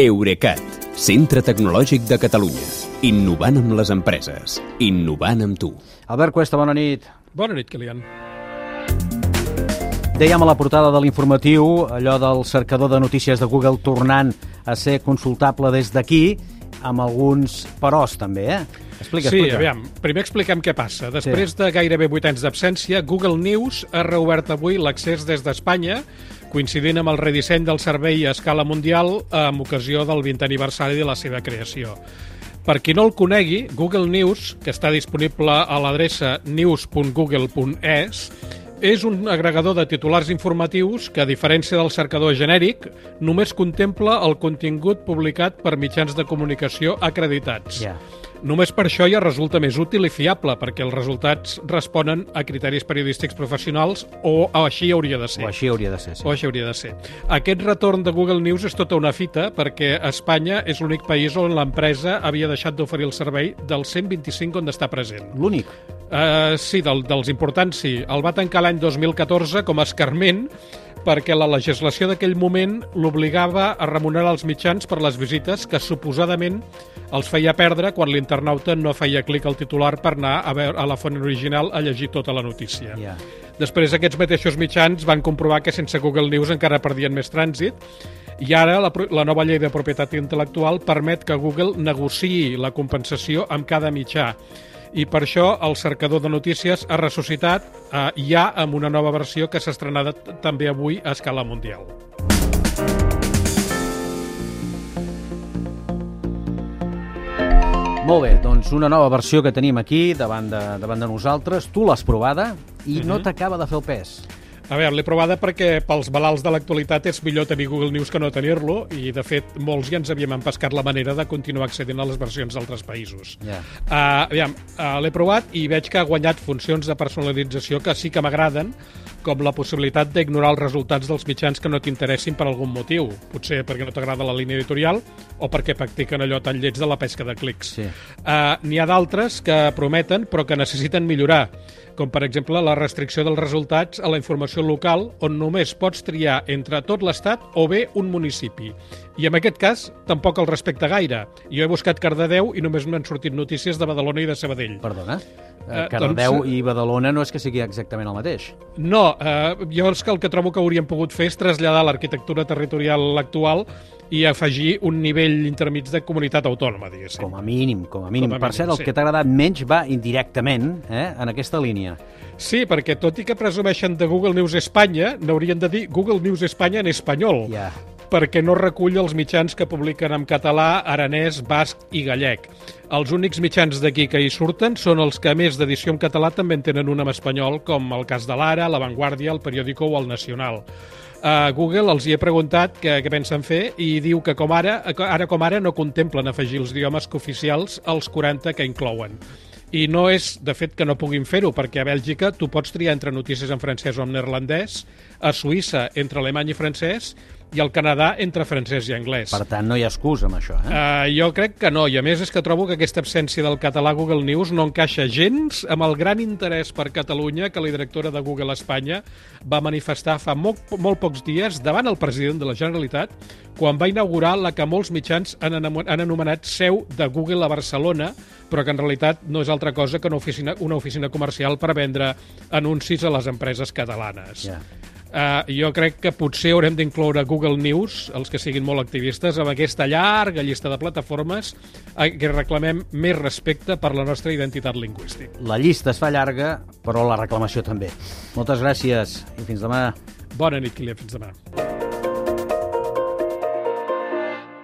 Eurecat, centre tecnològic de Catalunya. Innovant amb les empreses. Innovant amb tu. Albert Cuesta, bona nit. Bona nit, Kilian. Dèiem a la portada de l'informatiu allò del cercador de notícies de Google tornant a ser consultable des d'aquí, amb alguns peròs també, eh? Explica, sí, explica. aviam, primer expliquem què passa. Després sí. de gairebé 8 anys d'absència, Google News ha reobert avui l'accés des d'Espanya, coincidint amb el redisseny del servei a escala mundial amb ocasió del 20 aniversari de la seva creació. Per qui no el conegui, Google News, que està disponible a l'adreça news.google.es, és un agregador de titulars informatius que, a diferència del cercador genèric, només contempla el contingut publicat per mitjans de comunicació acreditats. Ja. Només per això ja resulta més útil i fiable, perquè els resultats responen a criteris periodístics professionals o així hauria de ser. O així hauria de ser, sí. O així hauria de ser. Aquest retorn de Google News és tota una fita perquè Espanya és l'únic país on l'empresa havia deixat d'oferir el servei del 125 on està present. L'únic. Uh, sí, del, dels importants sí. El va tancar l'any 2014 com a escarment perquè la legislació d'aquell moment l'obligava a remunerar els mitjans per les visites que suposadament els feia perdre quan l'internauta no feia clic al titular per anar a, veure, a la font original a llegir tota la notícia. Ja. Després aquests mateixos mitjans van comprovar que sense Google News encara perdien més trànsit i ara la, la nova llei de propietat intel·lectual permet que Google negociï la compensació amb cada mitjà i per això el cercador de notícies ha ressuscitat eh, ja amb una nova versió que s'ha estrenat també avui a escala mundial. Molt bé, doncs una nova versió que tenim aquí davant de, davant de nosaltres. Tu l'has provada i no t'acaba de fer el pes. A veure, l'he provada perquè pels malalts de l'actualitat és millor tenir Google News que no tenir-lo i, de fet, molts ja ens havíem empescat la manera de continuar accedint a les versions d'altres països. Ja. Uh, aviam, uh, l'he provat i veig que ha guanyat funcions de personalització que sí que m'agraden, com la possibilitat d'ignorar els resultats dels mitjans que no t'interessin per algun motiu. Potser perquè no t'agrada la línia editorial o perquè practiquen allò tan lleig de la pesca de clics. Sí. Uh, N'hi ha d'altres que prometen però que necessiten millorar, com per exemple la restricció dels resultats a la informació local on només pots triar entre tot l'estat o bé un municipi. I en aquest cas tampoc el respecta gaire. Jo he buscat Cardedeu i només m'han sortit notícies de Badalona i de Sabadell. Perdona? Eh, Eh, Cardedeu doncs- i Badalona no és que sigui exactament el mateix. No, eh, jo és que el que trobo que hauríem pogut fer és traslladar l'arquitectura territorial actual i afegir un nivell intermig de comunitat autònoma, diguéssim. Com a mínim, com a mínim. Com a per mínim, cert, el sí. que t'ha agradat menys va indirectament eh, en aquesta línia. Sí, perquè tot i que presumeixen de Google News Espanya, n'haurien de dir Google News Espanya en espanyol, Ja. Perquè no recull els mitjans que publiquen en català, aranès, basc i gallec. Els únics mitjans d'aquí que hi surten són els que, a més d'edició en català, també en tenen un en espanyol, com el cas de l'Ara, La Vanguardia, el Periódico o el Nacional. A Google els hi he preguntat què, què pensen fer i diu que com ara, ara com ara no contemplen afegir els idiomes cooficials als 40 que inclouen. I no és, de fet, que no puguin fer-ho, perquè a Bèlgica tu pots triar entre notícies en francès o en neerlandès, a Suïssa entre alemany i francès, i al Canadà entre francès i anglès. Per tant, no hi ha excusa amb això. Eh? Uh, jo crec que no, i a més és que trobo que aquesta absència del català a Google News no encaixa gens amb el gran interès per Catalunya que la directora de Google Espanya va manifestar fa molt, molt pocs dies davant el president de la Generalitat quan va inaugurar la que molts mitjans han, han anomenat seu de Google a Barcelona, però que en realitat no és altra cosa que una oficina, una oficina comercial per vendre anuncis a les empreses catalanes. Ja. Uh, jo crec que potser haurem d'incloure Google News, els que siguin molt activistes, amb aquesta llarga llista de plataformes a què reclamem més respecte per la nostra identitat lingüística. La llista es fa llarga, però la reclamació també. Moltes gràcies i fins demà. Bona nit, Kilian. Fins demà.